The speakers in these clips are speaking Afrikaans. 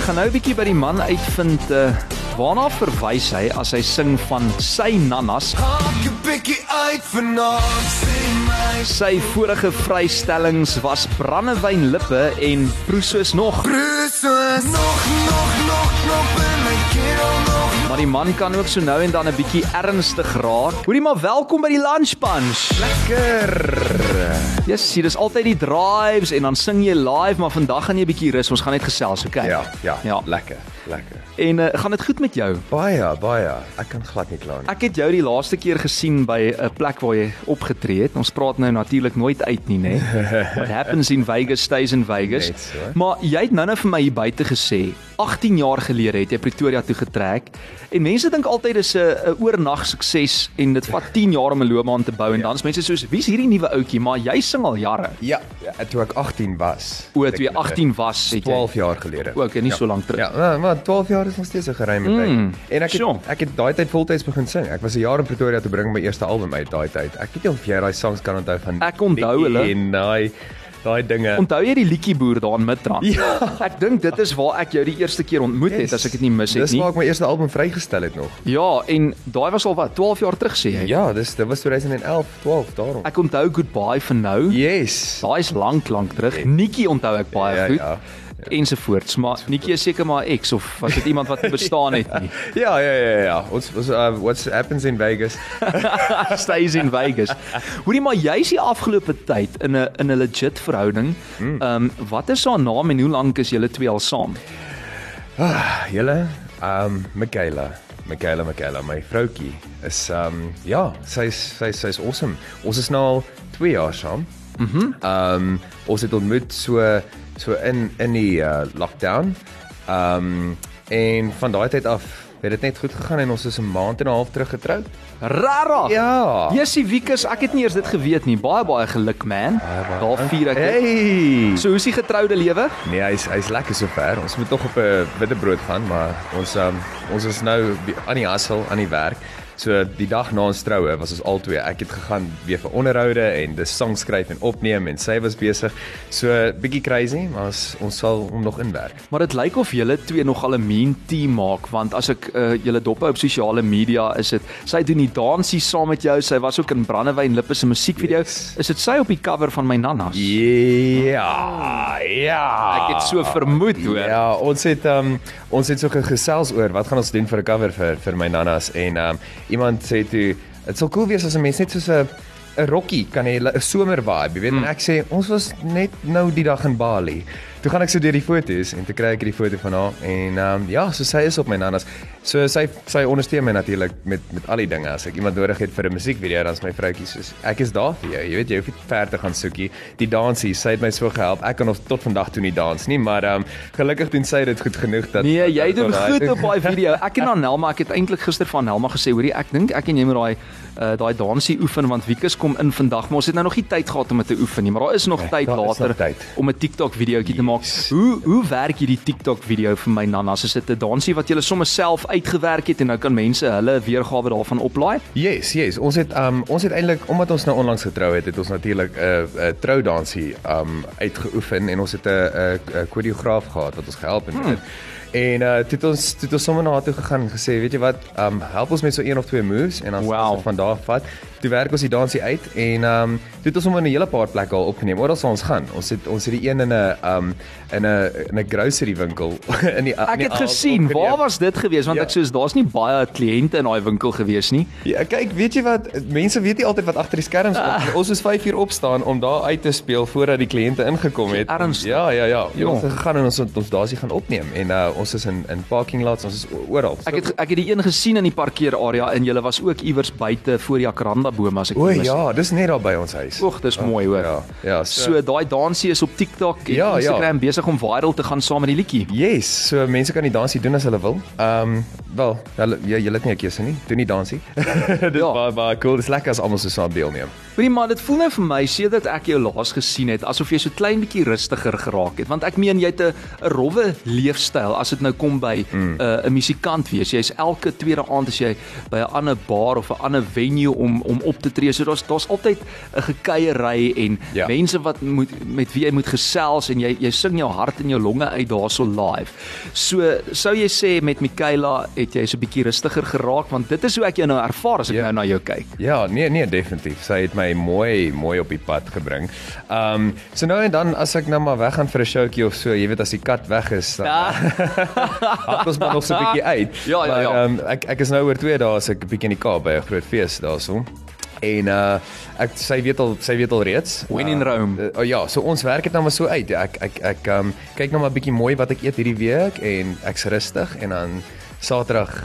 Ek gaan nou 'n bietjie by die man uitvind uh, waarna verwys hy as hy sing van sy nannas. Haak 'n bietjie uit vanaand sien my Sy vorige vrystellings was brandewyn lippe en nog. Bruises nog nog nog nog Maar die man kan ook so nou en dan 'n bietjie ernstig raak. Hoorie maar welkom by die Lunch Punch. Lekker. Yes, sien, dis altyd die drives en dan sing jy live, maar vandag gaan jy 'n bietjie rus. Ons gaan net gesels, okay? Ja, ja, Ja. lekker, lekker. En uh, gaan dit goed met jou? Baie, baie. Ek kan glad nie kla nie. Ek het jou die laaste keer gesien by 'n plek waar jy opgetree het. Ons praat nou natuurlik nooit uit nie, né? What happens in Vegas stays in Vegas. Net so. Maar jy het nou-nou vir my hier buite gesê, 18 jaar gelede het jy Pretoria toe getrek. En mense dink altyd dis 'n 'n oornag sukses en dit vat 10 jaar om 'n loopbaan te bou en Ja. dan is mense soos, "Wie's hierdie nuwe ouetjie?" Maar jy sing al jare. Ja, ja, toe ek 18 was. O, toe jy ek 18 was, het jy 12 jaar gelede. O, okay, nie ja. so lank terug. Ja, maar 12 jaar is nog steeds 'n geruime tyd. Mm, en ek sure. het ek het daai tyd voltyds begin sing. Ek was 'n jaar in Pretoria te bring my eerste album uit daai tyd. Ek weet nie of jy daai songs kan onthou van Ek onthou hulle. En daai daai dinge. Onthou jy die liedjie boer daar in Midrand? Ja. Ek dink dit is waar ek jou die eerste keer ontmoet het as ek dit nie mis het Dis nie. waar ek my eerste album vrygestel het nog. Ja, en daai was al wat 12 jaar terug sê jy. Ja, dis dit was 2011, 12 daarom. Ek onthou Goodbye vir nou. Yes. Daai is lank lank terug. Nikki onthou ek baie Ja, goed. ja. Ensovoorts, maar Nikki is seker maar ex of was dit iemand wat bestaan het nie. Ja, ja, ja, ja. Ons ons uh, what happens in Vegas. Stays in Vegas. Hoorie maar jy's die afgelope tyd in 'n in 'n legit verhouding. Ehm um, wat is haar naam en hoe lank is julle twee al saam? Ah, julle, um Michaela, Michaela, Michaela, my vroutjie is um ja, sy's sy's sy's awesome. Ons is nou al 2 jaar saam. Mhm. Mm um ons het ontmoet so so in in die uh, lockdown. Um en van daai tyd af het dit net goed gegaan en ons is 'n maand en 'n half terug getroud. Rara. Ja. Jessie Wikus, ek het nie eers dit geweet nie. Baie baie geluk man. Daar vier ek. Hey. So hoe's die getroudi lewe? Nee, hy's hy's lekker sover. Ons moet nog op 'n witbrood gaan, maar ons um, ons is nou aan die hustle, aan die werk. So die dag na ons troue was ons albei. Ek het gegaan weer vir onderhoude en dis sang skryf en opneem en sy was besig. So bietjie crazy, maar ons, ons sal hom nog inwerk. Maar dit lyk of julle twee nogal 'n mean team maak want as ek uh, julle dop op sosiale media is dit sy doen die dansie saam met jou. Sy was ook in Brandewyn Lippe se musiekvideo. Yes. Is dit sy op die cover van my Nannas? Ja, ja. Ek het so vermoed hoor. Ja, ons het um ons het so gesels oor wat gaan ons doen vir 'n cover vir vir my nannas en um iemand sê toe dit sal cool wees as 'n mens net soos 'n 'n rokkie kan hê 'n somer vibe, jy weet. Mm. En ek sê ons was net nou die dag in Bali. Toe gaan ek so deur die foto's en toe kry ek die foto van haar en um ja, so sy is op my nannas. So sy sy ondersteun my natuurlik met met al die dinge. As ek iemand nodig het vir 'n musiekvideo, dan is my vroutjie soos ek is daar vir jou. Jy weet jy hoef nie ver te gaan soekie. Die dansie, sy het my so gehelp. Ek kan nog tot vandag toe nie dans nie, maar um gelukkig doen sy dit goed genoeg dat Nee, jy doen goed op daai video. Ek en Anelma, ek het eintlik gister van Anelma gesê, hoorie, ek dink ek en jy moet daai uh, daai dansie oefen want Wikus kom in vandag, maar ons het nou nog nie tyd gehad om dit te oefen nie, maar daar is nog Nee, tyd is later nog tyd. om 'n TikTok videoetjie te maak. Hoe hoe werk hierdie TikTok video vir my Nannas? Is dit 'n dansie wat jy sommer self uitgewerk het en nou kan mense hulle weergawe daarvan oplaai? Yes, yes. Ons het um ons het eintlik omdat ons nou onlangs getrou het, het ons natuurlik 'n uh, 'n troudansie um uitgeoefen en ons het 'n 'n 'n koreograaf gehad wat ons gehelp het dit. En uh toe het ons toe het ons sommer na haar toe gegaan en gesê, weet jy wat, um help ons met so een of twee moves en dan Wow. ons van daar af vat. Toe werk ons die dansie uit en um toe het ons hom in 'n hele paar plekke al opgeneem. Oral sal ons gaan. Ons het ons het die een in 'n um in 'n in 'n grocery winkel in die Ek die het aal gesien, opgeneem. waar was dit gewees want Ja. ek soos daar's nie baie kliënte in daai winkel gewees nie. Ja, kyk, weet jy wat? Mense weet nie altyd wat agter die skerms Ah. gebeur. Ons is 5 uur opstaan om daar uit te speel voordat die kliënte ingekom het. Ernstig? Ja, ja, ja. Ja. Ons het gegaan en ons het ons daarsie gaan opneem en uh ons is in in parking lots, ons is oral. Ek het ek het die een gesien in die parkeerarea en julle was ook iewers buite voor die jacaranda bome as ek O mis ja, dis net daar by ons huis. Oeg, dis mooi hoor. Ja, ja. So daai dansie is op TikTok en Ja, ja. Instagram besig om viral te gaan saam met die liedjie. Yes, so mense kan die dansie doen as hulle wil. Ehm um, wel, hulle jy jy het nie 'n keuse nie. Doen die dansie. dis Ja. baie baie cool. Dis lekker as almal so saam deelneem. Hoorie maar dit voel nou vir my sedert ek jou laas gesien het asof jy so klein bietjie rustiger geraak het want ek meen jy het 'n rowwe leefstyl as dit nou kom by 'n mm. uh, musikant wees. Jy's elke tweede aand as jy by 'n ander bar of 'n ander venue om om op te tree. So daar's daar's altyd 'n gekuierery en Ja. mense wat moet met wie jy moet gesels en jy jy sing jou hart en jou longe uit daarso live. So sou jy sê met Michaela het jy so 'n bietjie rustiger geraak want dit is hoe ek jou nou ervaar as ek Ja. nou na jou kyk. Ja, nee nee definitief. Sy het my mooi mooi op die pad gebring. Ehm um, so nou en dan as ek nou maar weggaan vir 'n showtjie of so, jy weet as die kat weg is, dan Ja. hak ons maar nog so 'n bietjie uit. Ja, ja, maar, ja. Um, ek ek is nou oor 2 dae as ek 'n bietjie in die Kaap by 'n groot fees daarso. En uh ek sy weet al sy weet al reeds. When in Uh, Rome. Uh, oh ja, so ons werk dit nou maar so uit. Ek ek ek um kyk nou maar bietjie mooi wat ek eet hierdie week en ek's rustig en dan Saterdag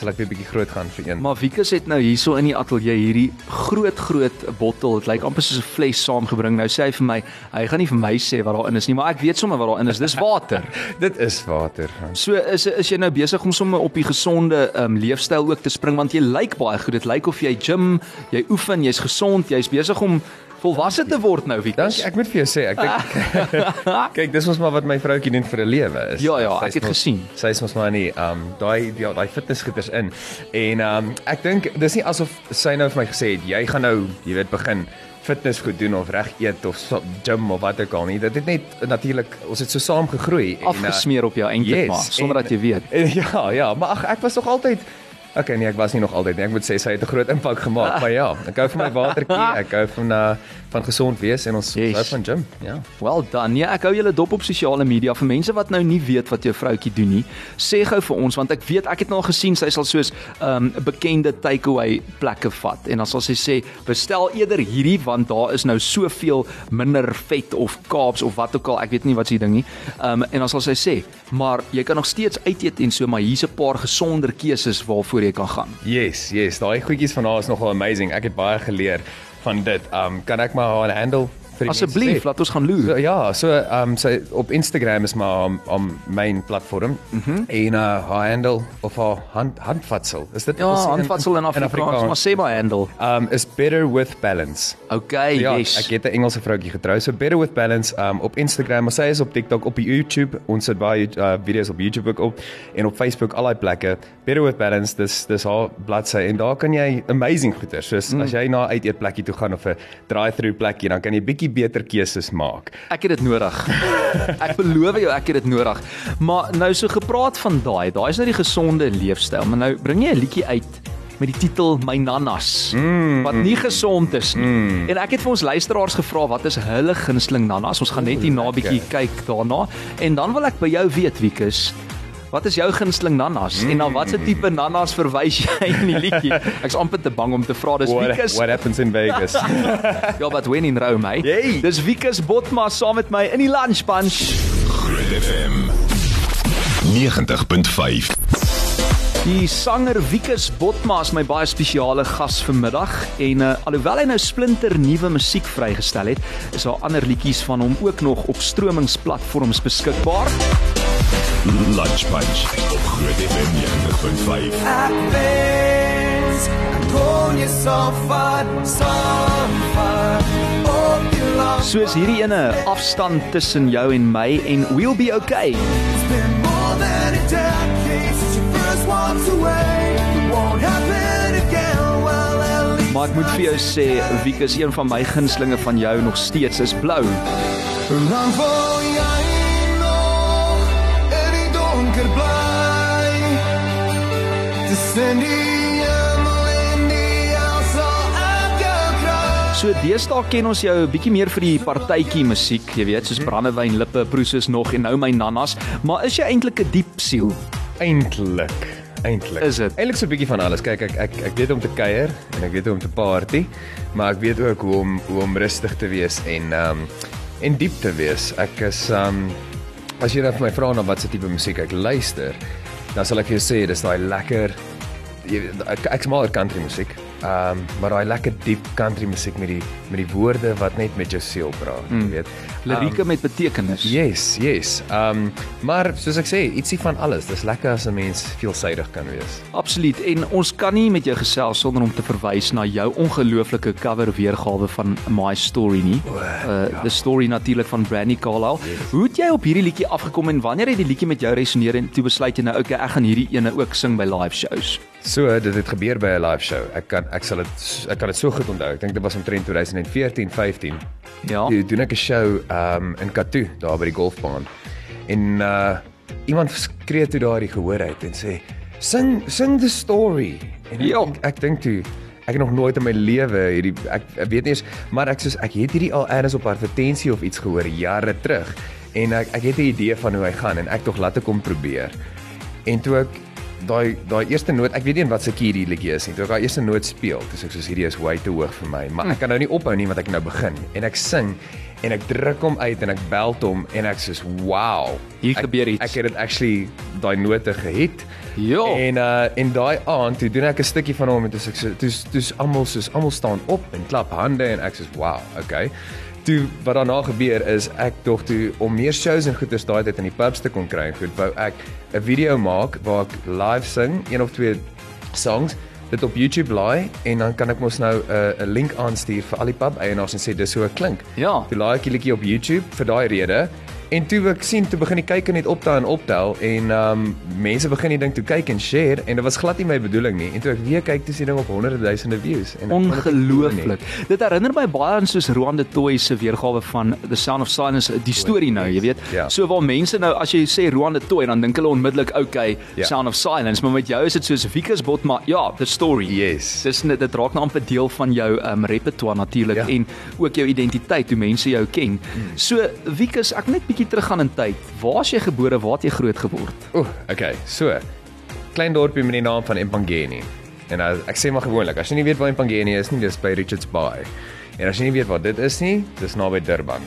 sal ek weer bietjie groot gaan vir een. Maar Wikus het nou hierso in die ateljee hierdie groot groot bottel. Dit lyk amper soos 'n fles saamgebring. Nou sê hy vir my, hy gaan nie vir my sê wat daarin is nie, maar ek weet sommer wat daarin is. Dis water. Dit is water. So is is jy nou besig om sommer op die gesonde um, leefstyl ook te spring want jy lyk baie goed. Dit lyk of jy gym, jy oefen, jy's gesond, jy's besig om volwasse te word nou Wikus. Dankie, ek moet vir jou sê, ek dink kyk, dis mos maar wat my vroutjie doen vir 'n lewe is. Ja, ja, ek het mos- gesien. Sy is mos maar in die um daai ja, daai fitnessgoeders in. En um ek dink dis nie asof sy nou vir my gesê het jy gaan nou, jy weet, begin fitness goed doen of reg eet of so, gym of wat ook al nie. Dit het net natuurlik ons het so saam gegroei en uh, afgesmeer op jou eintlik yes, maar sonder en- dat jy weet. En, ja, ja, maar ag ek was nog altyd Okay, nee, ek was nie nog altyd nie. Ek moet sê sy het 'n groot impak gemaak, maar ja, ek hou van my watertjie, ek hou van uh van gesond wees en ons Yes. hou van gym. Ja. Well done. Ja, ek hou julle dop op sosiale media vir mense wat nou nie weet wat jou vroutjie doen nie. Sê gou vir ons want ek weet ek het nou al gesien sy sal soos 'n um, bekende takeaway plekke vat en dan sal sy sê bestel eerder hierdie want daar is nou soveel minder vet of carbs of wat ook al, ek weet nie wat se ding nie. Um en dan sal sy sê, maar jy kan nog steeds uit eet en so, maar hier's 'n paar gesonder keuses waarvoor jy kan gaan. Yes, yes, daai goedjies van haar is nogal amazing. Ek het baie geleer van dit. Um kan ek maar haar handle Asseblief, laat ons gaan loer. So, ja, so um sy op Instagram is maar haar, haar main platform. Mm. -hmm. En uh haar handle of haar hand handvatsel. Is dit Ja, wat ons sê handvatsel in Afrikaans, maar sê maar handle. Um is better with balance. Okay, Ja, yes. ek het 'n Engelse vroutjie getrou. So Better with Balance um op Instagram, maar sy is op TikTok, op YouTube. Ons sit baie uh, video's op YouTube ook op en op Facebook, al daai plekke. Better with Balance, dis dis haar bladsy en daar kan jy amazing goeder. Soos mm. as jy na uit eet plekkie toe gaan of 'n drive-through plekkie, dan kan jy bietjie beter keuses maak. Ek het dit nodig. ek beloof jou ek het dit nodig. Maar nou so gepraat van daai, daai is nou die gesonde leefstyl, maar nou bring jy 'n liedjie uit met die titel My Nannas mm, wat nie gesond is nie. Mm. En ek het vir ons luisteraars gevra wat is hulle gunsteling nannas? Ons gaan net hier na 'n bietjie kyk daarna en dan wil ek by jou weet Wiekus Wat is jou gunsteling nannas mm. en na watter tipe nannas verwys jy in die liedjie? Ek's amper te bang om te vra. Dis What, Wiekus. what happens in Vegas? Ja, but when in Rome, hey. Yay. Dis Wiekus Botma saam met my in die lunch bunch. Groot FM 90.5 Die sanger Wiekus Botma is my baie spesiale gas vanmiddag en uh, alhoewel hy nou splinter nuwe musiek vrygestel het, is daar ander liedjies van hom ook nog op stromingsplatforms beskikbaar. Lunch Punch op Groot FM 90.5 Ek wens kon jou saamvat, saamvat Soos hierdie ene afstand tussen jou en my en We'll Be Okay. Maar ek moet vir jou sê, Wiekus, een van my gunstlinge van jou nog steeds is Blou. lang voor jy nog in die donker bly. Tussen die hemel en die hel sal ek jou kry. So deesdae ken ons jou 'n bietjie meer vir die partytjie musiek, jy weet, soos brandewyn, lippe, proeses nog en nou my nannas, maar is jy eintlik 'n diep siel? Eintlik, eintlik. Is dit? Eintlik so 'n bietjie van alles. Kyk, ek ek ek weet hoe om te kuier en ek weet hoe om te party, maar ek weet ook hoe om hoe om rustig te wees en ehm um, en diep te wees. Ek is ehm um, as jy dan vir my vra na wat se tipe musiek ek luister, dan sal ek vir jou sê dis daai lekker ek's mal oor country musiek. Ehm um, maar daai lekker diep country musiek met die met die woorde wat net met jou siel praat, mm. jy weet. Lirieke met betekenis. Yes, yes. Ehm um, maar soos ek sê, ietsie van alles. Dis lekker as 'n mens veelsidig kan wees. Absoluut. En ons kan nie met jou gesels sonder om te verwys na jou ongelooflike cover weergawe van My Story nie. Uh ja. the story natuurlik van Brandy Carlisle. Yes. Hoe het jy op hierdie liedjie afgekom en wanneer het die liedjie met jou resoneer en toe besluit jy nou okay, ek gaan hierdie ene ook sing by live shows? So, dit het gebeur by 'n live show. Ek kan ek sal dit ek kan dit so goed onthou. Ek dink dit was omtrent 2014, 15. Ja. Toe doen ek 'n show um in Kathu, daar by die golfbaan. En uh iemand skree toe daar die gehoor uit en sê sing sing the story. En Ja. ek, ek dink toe ek het nog nooit in my lewe hierdie ek, ek weet nie eens maar ek soos ek het hierdie al eers op advertensie of iets gehoor jare terug en ek ek het 'n idee van hoe hy gaan en ek tog laat ek hom probeer. En toe ek daai daai eerste noot, ek weet nie wat se key die liedjie is nie. Toe ek daai eerste noot speel, dis ek soos hierdie is way te hoog vir my, maar ek kan nou nie ophou nie want ek nou begin en ek sing en ek druk hom uit en ek belt hom en ek soos wow. Hier ek, gebeur iets. Ek het dit actually daai note gehit. Ja. En uh en daai aand toe doen ek 'n stukkie van hom en toe sê ek so toe's toe's almal soos almal staan op en klap hande en ek soos wow, okay. Toe wat daarna gebeur is ek tog toe om meer shows en goeders daai tyd in die pubs te kon kry en goed wou ek 'n video maak waar ek live sing, een of twee songs dit op YouTube laai en dan kan ek mos nou 'n uh, 'n link aanstuur vir al die pub eienaars en sê dis hoe ek klink. Ja. Toe laai ek die liedjie op YouTube vir daai rede en toe ek sien toe begin die kyker net optel en optel en um, mense begin die ding toe kyk en share en dit was glad nie my bedoeling nie en toe ek weer kyk toe sien ding op honderde duisende views en. Ongelooflik. Dit herinner my baie aan soos Roan de Toy se weergawe van The Sound of Silence, die storie nou, jy weet. Ja. So waar mense nou as jy sê Roan de Toy dan dink hulle onmiddellik okay, Ja. Sound of Silence, maar met jou is dit soos Wikus bot maar ja, the story. Yes. Dis net dit raak nou amper deel van jou um, repertoire natuurlik Ja. en ook jou identiteit hoe mense jou ken. So Wikus, ek net bietjie teruggaan in tyd. Waar is jy gebore? Waar het jy groot geword? Ooh, okay. So, klein dorpie met die naam van Empangeni. En as, ek sê maar gewoonlik, as jy nie weet waar Empangeni is nie, dis by Richards Bay. En as jy nie weet wat dit is nie, dis naby Durban.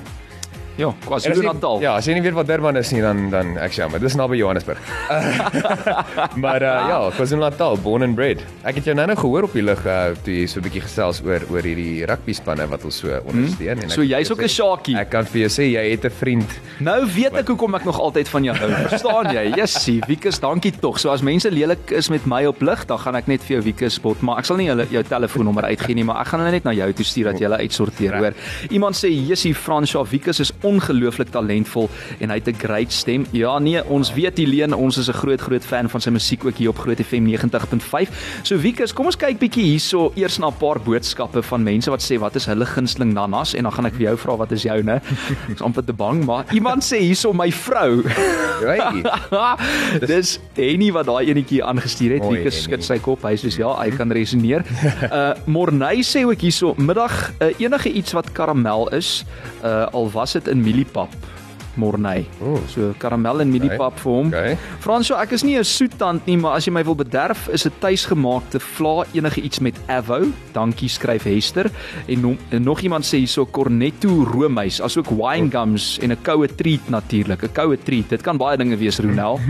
Ja, as jy- KwaZulu-Natal. Ja, as jy nie weet wat Durban is nie, dan dan ek sê maar, dis naby Johannesburg. maar uh, ja, KwaZulu-Natal, born and bred. Ek het jou nou nou gehoor op die lig uh, toe jy so 'n bietjie gesels oor oor hierdie rugby spanne wat ons so ondersteun en ek Hmm? So jy's ook 'n Sharkie. Ek kan vir jou sê jy het 'n vriend. Nou weet ek hoekom ek nog altyd van jou hou. Verstaan jy? Jessie, Wikus, dankie tog. So as mense lelik is met my op lig, dan gaan ek net vir jou Wikus bot, maar ek sal nie hulle jou telefoonnommer uitgee nie, maar ek gaan hulle net na jou toe stuur dat jy hulle uitsorteer, hoor. Iemand sê Jessie Fransja Wikus is ongelooflik talentvol en hy het 'n great stem. Ja, nee, ons weet Helene, ons is 'n groot groot fan van sy musiek ook hier op Groot FM 90.5. So Wikus, kom ons kyk bietjie hierso eers na 'n paar boodskappe van mense wat sê wat is hulle gunsteling nanas en dan gaan ek vir jou vra wat is joune. Ek's amper te bang, maar iemand sê hierso my vrou. Hey. Dis Henny wat daai enetjie aangestuur het. Wieke skud sy kop. Hy sê ja, hy kan resoneer. Uh Morney sê ook hierso middag uh, enige iets wat karamel is, uh al was dit in mieliepap. Morney. Ooh. So karamel en mieliepap vir hom. Okay. Fransjo, ek is nie 'n soetant nie, maar as jy my wil bederf, is dit tuisgemaakte vla enige iets met avo. Dankie skryf Hester en, no, en nog iemand sê hierso cornetto roomys, asook wine gums en 'n koue treat natuurlik, 'n koue treat. Dit kan baie dinge wees, Ronel.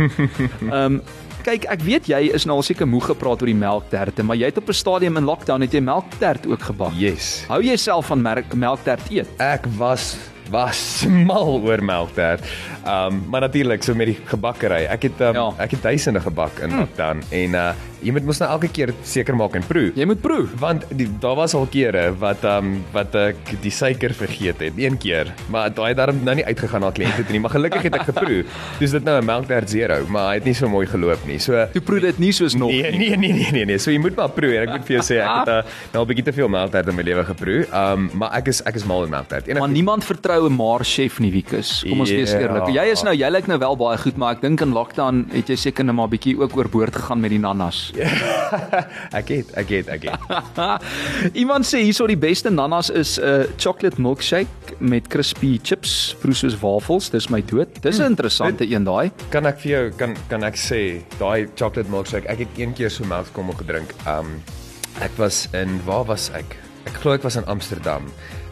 Ehm um, kyk, ek weet jy is nou al seker moeg gepraat oor die melkterte, maar jy het op 'n stadium in lockdown het jy melktert ook gebak. Yes. Hou jy self van merk, melktert eet? Ek was was mal oor melktert. Um maar natuurlik so met die gebakkery. Ek het um, Ja. ek het duisende gebak in lockdown en uh jy moet mos nou elke keer seker maak en proe. Jy moet proe. Want die, daar was al kere wat um wat ek die suiker vergeet het, een keer, maar daai het daarom nou nie uitgegaan na kliënte toe nie, maar gelukkig het ek geproe. Dis dit nou 'n melktert zero, maar hy het nie so mooi geloop nie. So Jy proe dit nie soos nog Nee, nee, nee, nee, nee, nee. So jy moet maar proe en ek moet vir jou sê ek het uh, nou 'n bietjie te veel melktert in my lewe geproe. Um maar ek is ek is mal in melktert. Maar niemand vertrou 'n maar chef nie, Wikus. Kom ons wees Ja. eerlik. Jy is nou, jy lyk nou wel baie goed, maar ek dink in lockdown het jy seker net maar bietjie ook oorboord gegaan met die nanas. ek het, ek het, ek het. Iemand sê hierso die beste nanas is 'n uh, chocolate milkshake met crispy chips, proe soos wafels. Dis my dood. Dis 'n interessante een daai. Kan ek vir jou kan kan ek sê daai chocolate milkshake, ek het een keer so melkskommel gedrink. Um ek was in waar was ek? Ek glo ek was in Amsterdam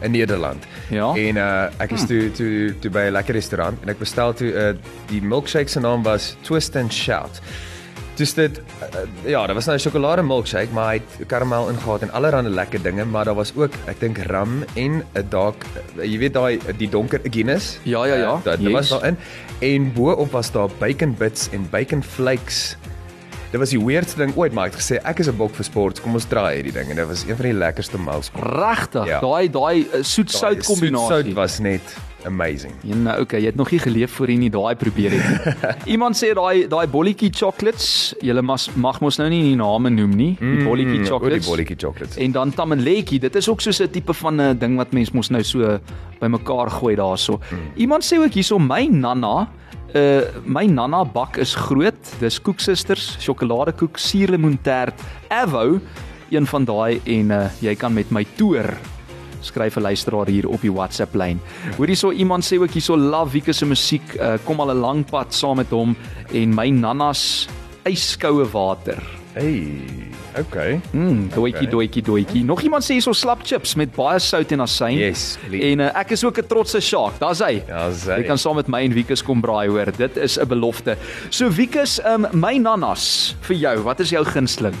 in Nederland. Ja. En uh ek is toe toe toe by 'n lekker restaurant en ek bestel toe uh die milkshake se naam was Twist and Shout. Dis dit uh, ja, daar was nou 'n sjokolade milkshake, maar hy het karamel ingehaat en allerlei lekker dinge, maar daar was ook ek dink rum en 'n dalk jy weet daai die donker Guinness. Ja, ja, ja. Uh, dit Yes. was daarin en bo-op was daar bacon bits en bacon flakes. Dit was die weirdste ding ooit, maar ek het gesê ek is 'n bok vir sport. Kom ons draai hierdie ding en dit was een van die lekkerste mous. Regtig. Ja. Daai daai uh, soet-sout kombinasie. Sout was net amazing. Ja, nou okay, jy het nog nie geleef voor jy nie daai probeer het. Iemand sê daai daai bolletjie chocolates, jy mag mag mos nou nie die name noem nie, die bolletjie Mm, chocolates. oor die bolletjie chocolates. En dan tamenletjie, dit is ook so 'n tipe van 'n ding wat mens mos nou so bymekaar gooi daarso. Mm. Iemand sê ook hierso my nanna Uh my nanna bak is groot. Dis koeksusters, sjokoladekoek, suurlemoentert, avo, een van daai en uh jy kan met my toer skryf 'n luisteraar hier op die WhatsApp lyn. Hoor hierso iemand sê ook hierso love Wieke se musiek, uh, kom al 'n lang pad saam met hom en my nanna's yskoue water. Hey, okay. Mm, doetjie doetjie doetjie. Nog iemand sê hierso slap chips met baie sout en asyn. Yes, please. En uh, ek is ook 'n trotse shark. Daar's hy. Ja, sy. Jy kan saam met my en Wiekus kom braai hoor. Dit is 'n belofte. So Wiekus, um, my nannas vir jou. Wat is jou gunsteling?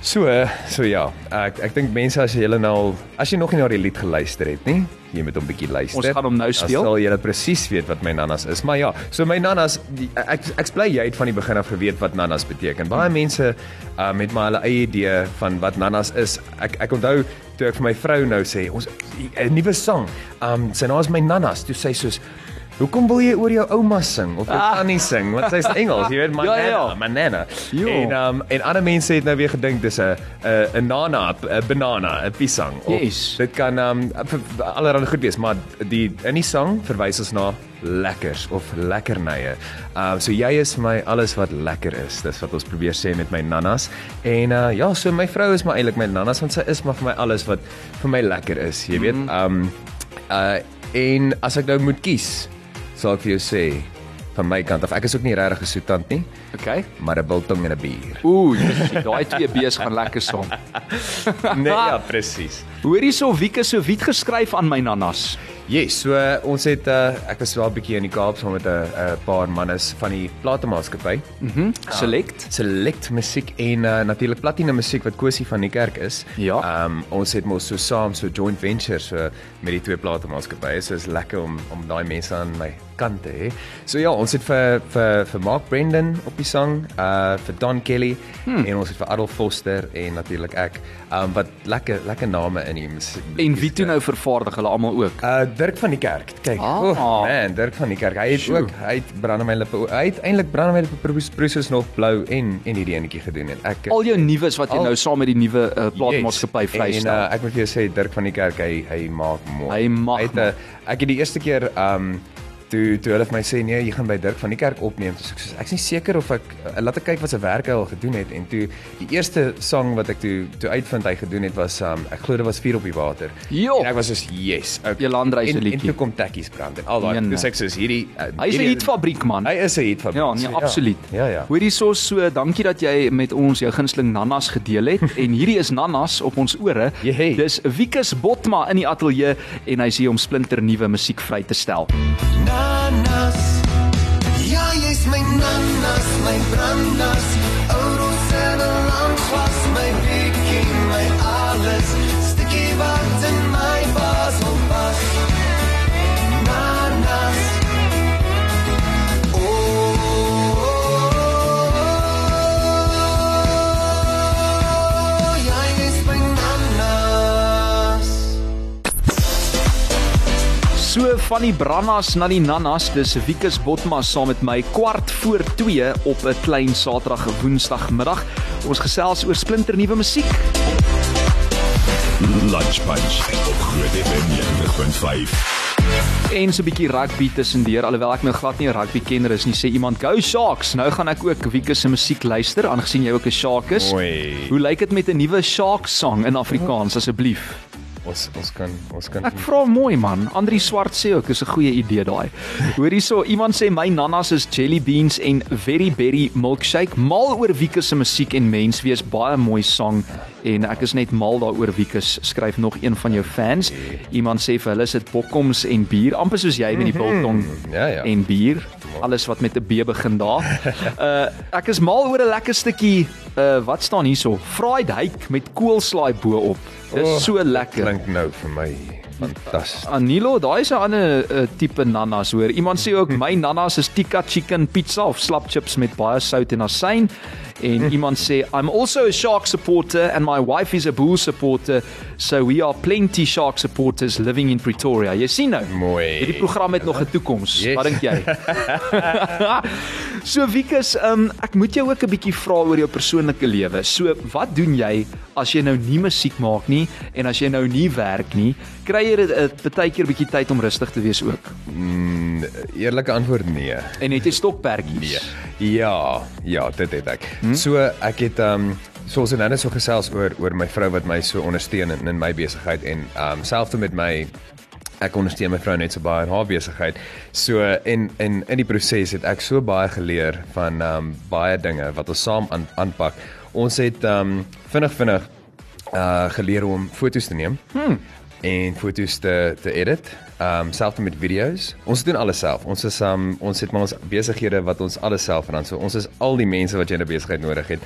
So, eh, so ja. Ek ek dink mense as jy hulle nou as jy nog nie na die lied geluister het nie, jy moet hom bietjie luister. Ons gaan hom nou speel. Dan sal jy presies weet wat my nannas is. Maar ja, so my nannas, die, ek ek bly jy het van die begin af geweet wat nannas beteken. Baie mense um, het maar hulle eie idee van wat nannas is. Ek ek onthou toe ek vir my vrou nou sê, ons 'n nuwe sang. Um sy naam is my nannas. Toe sê sy soos Hoekom wil jy oor jou ouma sing of jou Ah. tannie sing? Want sy's Engels, jy weet, my Ja, ja, nana, ja. my nana. Jo. En um en ander mense het nou weer gedink dis 'n 'n 'n nana, 'n banana, 'n piesang. Yes. Dit kan um allerlei goed wees, maar die in die sang verwys ons na lekkers of lekkernye. Um so jy is vir my alles wat lekker is. Dis wat ons probeer sê met my nannas. En uh ja, so my vrou is maar eintlik my nannas want sy is maar vir my alles wat vir my lekker is. Jy weet, um uh en as ek nou moet kies, sal ek vir jou sê van my kant af, ek is ook nie regtig 'n soetant nie, Okay. maar 'n biltong en 'n bier. Ooh, daai twee B's gaan lekker saam. Nee, ja, presies. Hoor hierso Wieke so wit geskryf aan my nannas. Yes, so uh, ons het uh, ek was wel 'n bietjie in die Kaap saam met 'n uh, paar mannes van die platemaatskappy. Mhm. Select. Select musiek en uh, natuurlik platina musiek wat Kosie van die kerk is. Ja. Ehm um, ons het mos so saam so joint venture so met die twee platemaatskappye. So is lekker om om daai mense aan my kant te hê. So ja, ons het vir vir vir Mark Brendan op die sang, uh vir Don Kelly hmm. en ons het vir Adolf Foster en natuurlik ek. Ehm um, wat lekker lekker name in die musiek. En wie toe nou vervaardig hulle almal ook? Uh Dirk van die kerk. Kyk. Ah. Oh man, Dirk van die kerk. Hy het Sjoe. ook hy het brande my lippe. Hy het eintlik brande my lippe proses nog blou en en hierdie enetjie gedoen en ek Al jou nuus wat jy Al- nou saam met die nuwe uh, plaatmaatskappy Yes. vrystel. En uh, ek moet vir jou sê Dirk van die kerk hy hy maak mooi. Hy maak Hy het, uh, ek het die eerste keer um toe toe hulle vir my sê nee, jy gaan by Dirk van die kerk opneem. Toe sê ek soos ek's nie seker of ek uh, laat ek kyk wat se werk hy al gedoen het en toe die eerste sang wat ek toe toe uitvind hy gedoen het was um ek glo dit was Vuur op die water. Jo. En ek was soos yes. Okay. Jolanda se En- En liedjie. toe kom Tekkies brand en al daai. Nee, sê ek soos hierdie uh, Hy is 'n hitfabriek man. Hy is 'n hitfabriek. Ja, nee, So, absoluut. Ja, ja. Hoor hierso so, dankie dat jy met ons jou gunsteling nannas gedeel het en hierdie is nannas op ons ore. Jehey. Dis Wikus Botma in die ateljee en hy sê om splinter nuwe musiek vry te stel. Nanas. Ja, jy's my nanas, my brandas. So van die brannas na die nannas, dis Wikus Botma saam met my kwart voor 2 op 'n klein Saterdag Woensdagmiddag. Ons gesels oor splinter nuwe musiek. Lunch Punch op Groot FM 90.5. En so 'n bietjie rugby tussendeur alhoewel ek nou glad nie 'n rugby kenner is nie, sê iemand go Sharks. Nou gaan ek ook Wikus se musiek luister aangesien jy ook 'n Shark is. Oei. Hoe lyk dit met 'n nuwe Shark song in Afrikaans asseblief? Ons ons kan ons kan Ek vra mooi man. Andri Swart sê ook is 'n goeie idee daai. Hoor hierso, iemand sê my nannas is jelly beans en very berry milkshake. Mal oor Wieke se musiek en menswees baie mooi sang en ek is net mal daaroor Wiekus skryf nog een van jou fans. Iemand sê vir hulle is dit bokkoms en bier, amper soos jy met die biltong Ja, ja. en bier. Alles wat met 'n B begin daar. Uh ek is mal oor 'n lekker stukkie uh wat staan hierso? Fried hake met koolslaai bo-op. Dis Oh, so lekker. Klink nou vir my fantasties. Anilo, daai is 'n ander uh, tipe nanas hoor. Iemand sê ook my nanas is tikka chicken pizza of slap chips met baie sout en asyn. En iemand sê I'm also a shark supporter and my wife is a bull supporter, so we are plenty shark supporters living in Pretoria. Jy sien nou. Mooi. Hierdie program het nog 'n toekoms. Yes. Wat dink jy? so Wikus, um, ek moet jou ook 'n bietjie vra oor jou persoonlike lewe. So, wat doen jy as jy nou nie musiek maak nie en as jy nou nie werk nie? Kry jy dit uh, baie keer bietjie tyd om rustig te wees ook? Mm, eerlike antwoord nee. En het jy stokperdjies? Nee. Ja, ja, dit het ek. Hmm? So ek het ehm um, soos en nou net so gesels oor oor my vrou wat my so ondersteun in, in my besigheid en ehm um, selfs met my ek ondersteun my vrou net so baie in haar besigheid. So en en in die proses het ek so baie geleer van ehm um, baie dinge wat ons saam aan, aanpak. Ons het ehm um, vinnig vinnig uh geleer om foto's te neem. Hmm en foto's te te edit. Ehm um, selfs met video's. Ons doen alles self. Ons is um ons het maar ons besighede wat ons alles self ran. So ons is al die mense wat jy in 'n besigheid nodig het,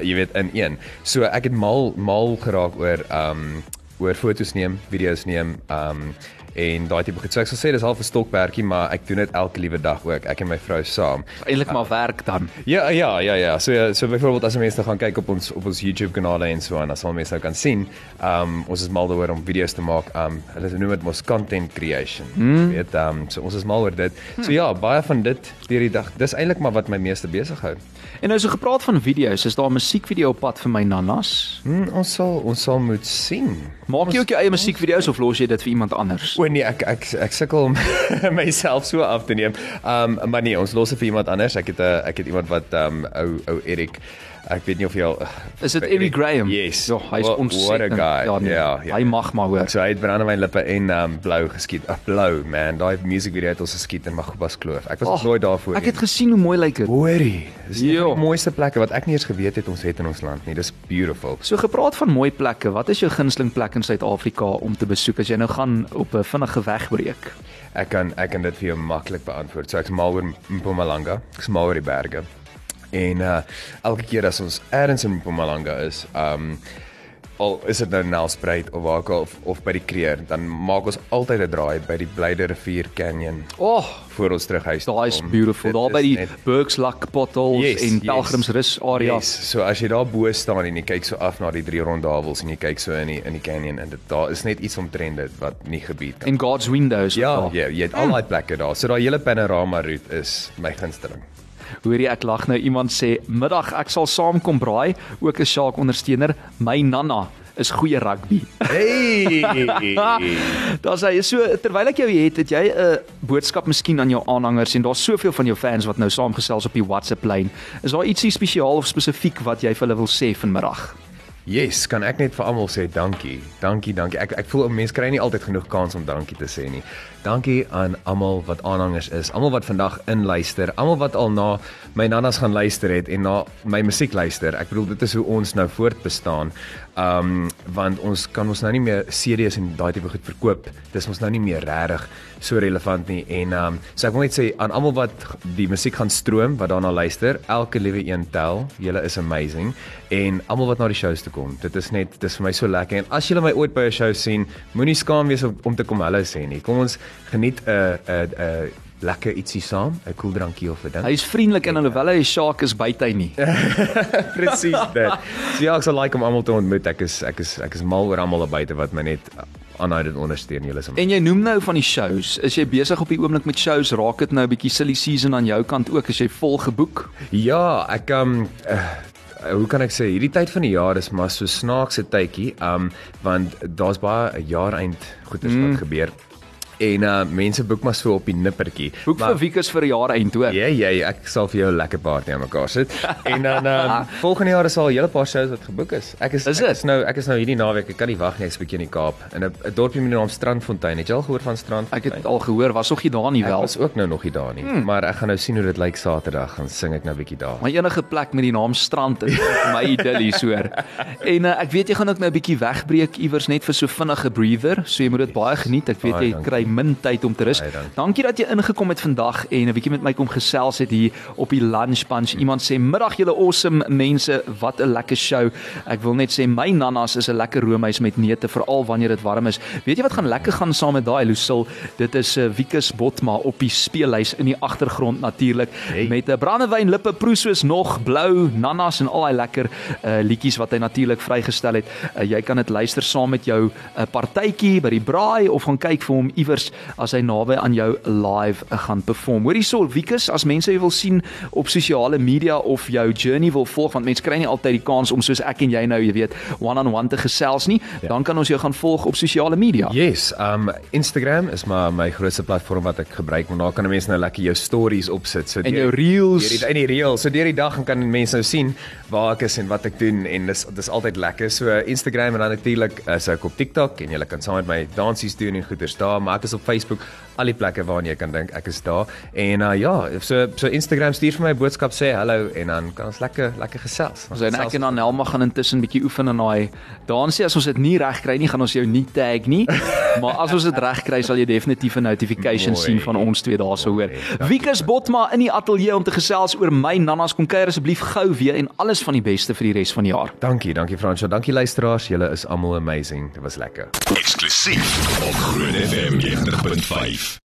jy weet in een. So ek het mal mal geraak oor ehm um, oor foto's neem, video's neem, ehm um, en daai tipe goed. So ek sal sê dis half 'n stokperdjie, maar ek doen dit elke liewe dag ook. Ek en my vrou saam. Eintlik maar werk dan. Ja ja ja ja. So so byvoorbeeld as mense gaan kyk op ons op ons YouTube kanale en so aan, dan sal mense nou kan sien. Um ons is mal daaroor om video's te maak. Um hulle noem dit mos content creation. Mm. Weet um so ons is mal oor dit. So ja, baie van dit deur die dag. Dis eintlik maar wat my meeste besig hou. En nou so gepraat van video's, is daar 'n musiekvideo op pad vir my nanas? Hmm, ons sal ons sal moet sien. Maak jy ook jou eie musiekvideo's of los jy dit vir iemand anders? O nee, ek ek ek sukkel om myself so af te neem. Um maar nee, ons los dit vir iemand anders. Ek het 'n ek het iemand wat um ou ou Erik Ek weet nie of jy al Is dit Eric Graham? Yes. Ja, hy's What- ontsettend. What a guy. Ja, nee, Ja, ja. Hy mag maar hoor. So hy het brandewynlippe en um blou geskiet. Ag blou man, daai musiekvideo het ons geskiet in Magubas Kloof. Ek was oh, nooit daarvoor. Ek het gesien hoe mooi lyk dit. hoorie. Dis een Ja. die mooiste plekke wat ek nie eens geweet het ons het in ons land nie. Dis beautiful. So gepraat van mooi plekke, wat is jou gunsteling plek in Suid-Afrika om te besoek as jy nou gaan op 'n vinnige wegbreek? Ek kan ek kan dit vir jou maklik beantwoord. So ek's mal oor Mpumalanga. Ek's mal oor die berge. En uh elke keer as ons elders in Mpumalanga is, um al is dit nou Nelspruit of waar ook al of, of by die Kreer, dan maak ons altyd 'n draai by die Blyde Rivier Canyon Oh, voor ons terug huis. daai is kom. beautiful. Daar by die net- Bergslak potholes Yes, en yes. Pelgrimsrus area. Yes, so as jy daar bo staan en jy kyk so af na die drie rondawels en jy kyk so in die in die canyon en dit daar is net iets omtrent dit wat nie gebied kan. En God's windows. Ja, ja, jy het al daai plekke daar. So daai hele panorama route is my gunsteling. Hoor jy ek lag nou iemand sê middag ek sal saamkom braai, ook 'n Shark ondersteuner. My nanna is goeie rugby. Hey. Daar's hy so terwyl ek jou het, het jy 'n boodskap miskien aan jou aanhangers en daar's soveel van jou fans wat nou saamgesels op die WhatsApp lyn. Is daar ietsie spesiaal of spesifiek wat jy vir hulle wil sê vanmiddag? Yes, kan ek net vir almal sê dankie. Dankie, dankie. Ek ek voel mense kry nie altyd genoeg kans om dankie te sê nie. Dankie aan almal wat aanhangers is, almal wat vandag inluister, almal wat al na my nannas gaan luister het en na my musiek luister. Ek bedoel dit is hoe ons nou voortbestaan. Um want ons kan ons nou nie meer CD's en daai tipe goed verkoop. Dis ons nou nie meer regtig so relevant nie en um so ek wil net sê aan almal wat die musiek gaan stroom, wat daarna luister, elke liewe een tel. Julle is amazing en almal wat na die shows toe kom. Dit is net dis vir my so lekker en as julle my ooit by 'n show sien, moenie skaam wees om, om te kom hallo sê nie. Kom ons geniet 'n 'n 'n lekker ietsie saam, 'n koel drankie of 'n ding. Hy's vriendelik en alhoewel hy 'n Shark is buite hy nie. Presies dit. So ja, ek sal like om almal te ontmoet. Ek is ek is ek is mal oor almal daar buite wat my net aanhou dit ondersteun. Julle is En jy noem nou van die shows. Is jy besig op die oomblik met shows? Raak dit nou 'n bietjie silly season aan jou kant ook? Is jy vol geboek? Ja, ek um uh, hoe kan ek sê hierdie tyd van die jaar is maar so snaakse tydjie um want daar's baie 'n jaar eind goeders mm. wat gebeur en uh mense boek maar so op die nippertjie. Boek vir Wikus vir 'n jaar eind hoor. Ja, ja, ek sal vir jou 'n lekker party aan mekaar sit. En dan um, volgende jaar is al 'n hele paar shows wat geboek is. Ek is Is ek is nou ek is nou hierdie naweek, ek kan nie wag nie, ek's bietjie in die Kaap in 'n dorpie met die naam Strandfontein. Het jy al gehoor van Strandfontein? Ek het al gehoor, was nog nie daar nie Ek wel. was ook nou nog nie daar nie, hmm. maar ek gaan nou sien hoe dit lyk Saterdag, dan sing ek nou bietjie daar. Maar enige plek met die naam strand is vir my idillies hoor. En uh, ek weet jy gaan ook nou 'n bietjie wegbreek iewers net vir so vinnige breather, so jy moet dit baie geniet. Ek weet jy kry min tyd om te rus. Baie dankie. Dankie dat jy ingekom het vandag en 'n bietjie met my kom gesels het hier op die lunch bunch. Iemand sê middag julle awesome mense, wat 'n lekker show. Ek wil net sê my nanas is 'n lekker roomys met neute veral wanneer dit warm is. Weet jy wat gaan lekker gaan saam met daai Lucille? Dit is 'n uh, Wikus Botma op die speellys in die agtergrond natuurlik Hey. met 'n brandewyn lippe proe soos nog blou nanas en al daai lekker uh, liedjies wat hy natuurlik vrygestel het. Uh, jy kan dit luister saam met jou 'n uh, partytjie by die braai of gaan kyk vir hom iewers as hy naby aan jou live uh, gaan perform. Hoor hierso Wikus, as mense jou wil sien op sosiale media of jou journey wil volg want mense kry nie altyd die kans om soos ek en jy nou, jy weet, one-on-one te gesels nie, ja. dan kan ons jou gaan volg op sosiale media. Yes, um Instagram is maar my grootste platform wat ek gebruik want daar kan mense nou lekker jou stories opsit. So En jou reels. deur die, in die reels. So deur die dag kan mense nou sien waar ek is en wat ek doen en dis dis altyd lekker. So Instagram en dan natuurlik is ek op TikTok en jy kan saam met my dansies doen en goeders daar, maar ek is op Facebook, al die plekke waarna jy kan dink ek is daar. En uh, ja, so so Instagram stuur vir my boodskap sê hallo en dan kan ons lekker lekker gesels. So en ek en Anelma gaan intussen bietjie oefen in daai dansie. As ons dit nie reg kry nie, gaan ons jou nie tag nie. maar as ons dit reg kry, sal jy definitief 'n notification Mooi. sien van ons twee daarso hoor. Mooi, Wikus Botma in die ateljee om te gesels oor my nanas kom kuier asseblief gou weer en alles van die beste vir die res van die jaar. Dankie, dankie Fransjo. Dankie luisteraars. Julle is almal amazing. Dit was lekker. Eksklusief op Groot FM 90.5.